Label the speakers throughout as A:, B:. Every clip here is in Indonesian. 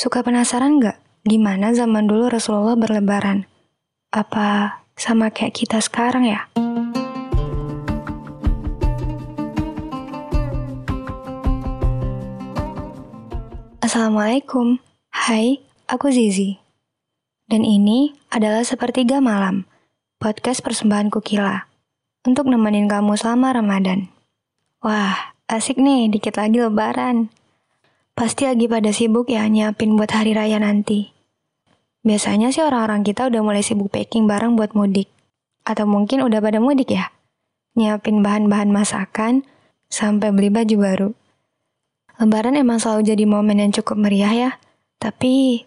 A: Suka penasaran nggak gimana zaman dulu Rasulullah berlebaran? Apa sama kayak kita sekarang ya? Assalamualaikum, hai, aku Zizi. Dan ini adalah Sepertiga Malam, podcast persembahan Kukila, untuk nemenin kamu selama Ramadan. Wah, asik nih, dikit lagi lebaran. Pasti lagi pada sibuk ya nyiapin buat hari raya nanti. Biasanya sih orang-orang kita udah mulai sibuk packing barang buat mudik. Atau mungkin udah pada mudik ya? Nyiapin bahan-bahan masakan, sampai beli baju baru. Lebaran emang selalu jadi momen yang cukup meriah ya. Tapi,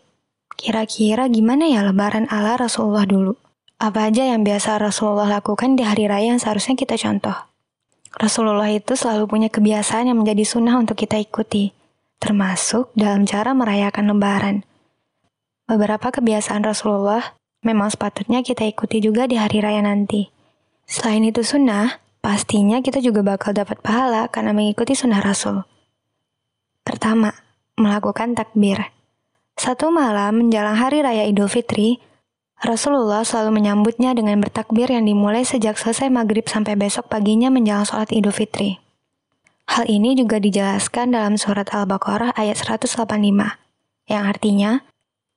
A: kira-kira gimana ya lebaran ala Rasulullah dulu? Apa aja yang biasa Rasulullah lakukan di hari raya yang seharusnya kita contoh? Rasulullah itu selalu punya kebiasaan yang menjadi sunnah untuk kita ikuti termasuk dalam cara merayakan Lebaran. Beberapa kebiasaan Rasulullah memang sepatutnya kita ikuti juga di hari raya nanti. Selain itu sunnah, pastinya kita juga bakal dapat pahala karena mengikuti sunnah Rasul. Pertama, melakukan takbir. Satu malam menjelang hari raya Idul Fitri, Rasulullah selalu menyambutnya dengan bertakbir yang dimulai sejak selesai maghrib sampai besok paginya menjelang sholat Idul Fitri. Hal ini juga dijelaskan dalam surat Al-Baqarah ayat 185, yang artinya,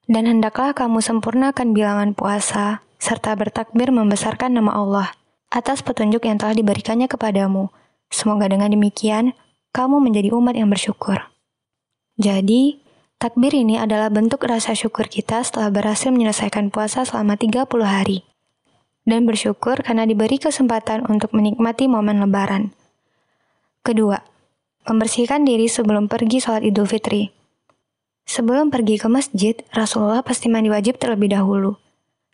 A: Dan hendaklah kamu sempurnakan bilangan puasa, serta bertakbir membesarkan nama Allah, atas petunjuk yang telah diberikannya kepadamu. Semoga dengan demikian, kamu menjadi umat yang bersyukur. Jadi, takbir ini adalah bentuk rasa syukur kita setelah berhasil menyelesaikan puasa selama 30 hari. Dan bersyukur karena diberi kesempatan untuk menikmati momen lebaran. Kedua, membersihkan diri sebelum pergi sholat idul fitri. Sebelum pergi ke masjid, Rasulullah pasti mandi wajib terlebih dahulu.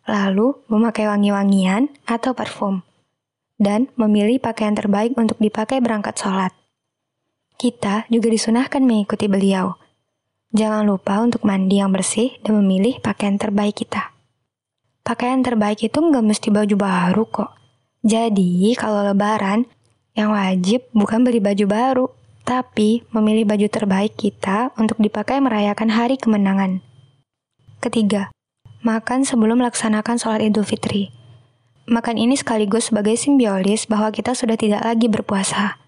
A: Lalu, memakai wangi-wangian atau parfum. Dan memilih pakaian terbaik untuk dipakai berangkat sholat. Kita juga disunahkan mengikuti beliau. Jangan lupa untuk mandi yang bersih dan memilih pakaian terbaik kita. Pakaian terbaik itu nggak mesti baju baru kok. Jadi, kalau lebaran, yang wajib bukan beli baju baru, tapi memilih baju terbaik kita untuk dipakai merayakan hari kemenangan. Ketiga, makan sebelum melaksanakan sholat idul fitri. Makan ini sekaligus sebagai simbiolis bahwa kita sudah tidak lagi berpuasa.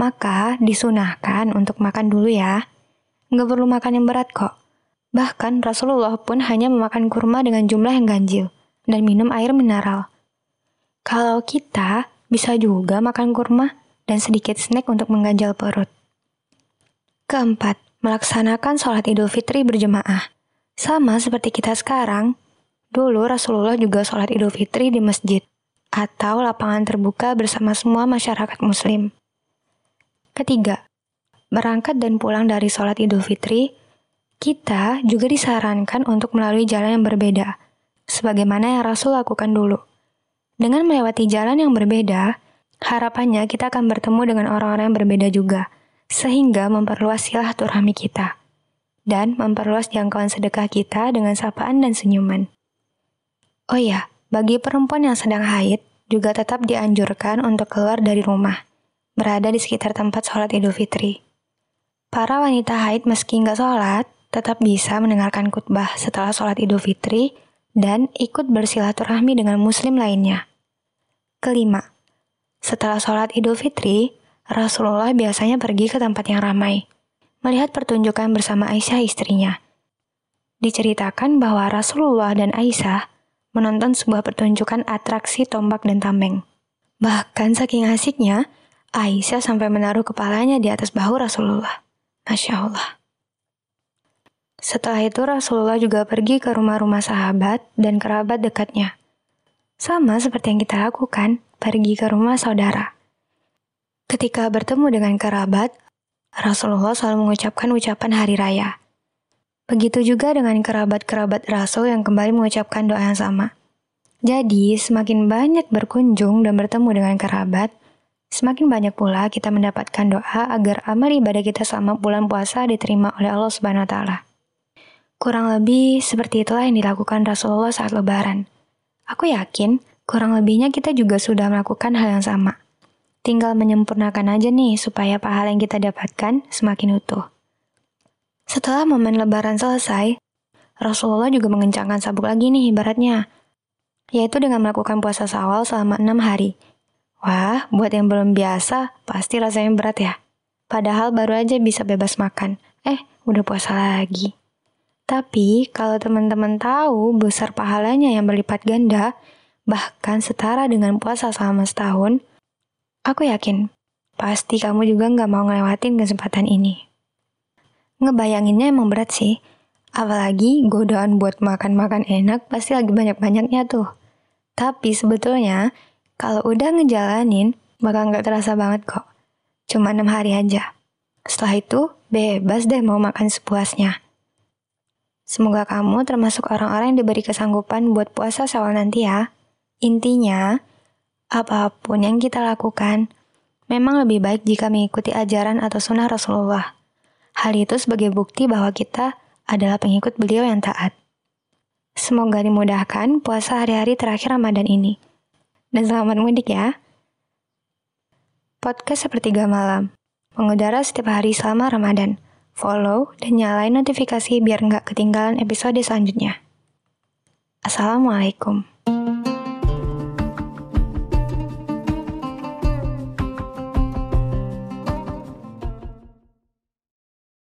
A: Maka disunahkan untuk makan dulu ya. Nggak perlu makan yang berat kok. Bahkan Rasulullah pun hanya memakan kurma dengan jumlah yang ganjil dan minum air mineral. Kalau kita bisa juga makan kurma dan sedikit snack untuk mengganjal perut. Keempat, melaksanakan sholat idul fitri berjemaah. Sama seperti kita sekarang, dulu Rasulullah juga sholat idul fitri di masjid atau lapangan terbuka bersama semua masyarakat muslim. Ketiga, berangkat dan pulang dari sholat idul fitri, kita juga disarankan untuk melalui jalan yang berbeda, sebagaimana yang Rasul lakukan dulu. Dengan melewati jalan yang berbeda, harapannya kita akan bertemu dengan orang-orang yang berbeda juga, sehingga memperluas silaturahmi kita dan memperluas jangkauan sedekah kita dengan sapaan dan senyuman. Oh ya, bagi perempuan yang sedang haid, juga tetap dianjurkan untuk keluar dari rumah, berada di sekitar tempat sholat idul fitri. Para wanita haid meski nggak sholat, tetap bisa mendengarkan khutbah setelah sholat idul fitri dan ikut bersilaturahmi dengan muslim lainnya. Kelima, setelah sholat idul fitri, Rasulullah biasanya pergi ke tempat yang ramai, melihat pertunjukan bersama Aisyah istrinya. Diceritakan bahwa Rasulullah dan Aisyah menonton sebuah pertunjukan atraksi tombak dan tameng. Bahkan saking asiknya, Aisyah sampai menaruh kepalanya di atas bahu Rasulullah. Masya Allah. Setelah itu Rasulullah juga pergi ke rumah-rumah sahabat dan kerabat dekatnya. Sama seperti yang kita lakukan, pergi ke rumah saudara. Ketika bertemu dengan kerabat, Rasulullah selalu mengucapkan ucapan hari raya. Begitu juga dengan kerabat-kerabat Rasul yang kembali mengucapkan doa yang sama. Jadi, semakin banyak berkunjung dan bertemu dengan kerabat, semakin banyak pula kita mendapatkan doa agar amal ibadah kita selama bulan puasa diterima oleh Allah Subhanahu wa taala. Kurang lebih seperti itulah yang dilakukan Rasulullah saat lebaran. Aku yakin kurang lebihnya kita juga sudah melakukan hal yang sama. Tinggal menyempurnakan aja nih supaya pahala yang kita dapatkan semakin utuh. Setelah momen lebaran selesai, Rasulullah juga mengencangkan sabuk lagi nih ibaratnya, yaitu dengan melakukan puasa sawal selama enam hari. Wah, buat yang belum biasa, pasti rasanya berat ya. Padahal baru aja bisa bebas makan. Eh, udah puasa lagi. Tapi, kalau teman-teman tahu besar pahalanya yang berlipat ganda, bahkan setara dengan puasa selama setahun, aku yakin, pasti kamu juga nggak mau ngelewatin kesempatan ini. Ngebayanginnya emang berat sih, apalagi godaan buat makan-makan enak pasti lagi banyak-banyaknya tuh. Tapi sebetulnya, kalau udah ngejalanin, bakal nggak terasa banget kok. Cuma enam hari aja. Setelah itu, bebas deh mau makan sepuasnya. Semoga kamu termasuk orang-orang yang diberi kesanggupan buat puasa sawal nanti ya. Intinya, apa pun yang kita lakukan, memang lebih baik jika mengikuti ajaran atau sunnah Rasulullah. Hal itu sebagai bukti bahwa kita adalah pengikut beliau yang taat. Semoga dimudahkan puasa hari-hari terakhir Ramadan ini dan selamat mudik ya. Podcast sepertiga malam, mengudara setiap hari selama Ramadan. Follow dan nyalain notifikasi biar nggak ketinggalan episode selanjutnya. Assalamualaikum.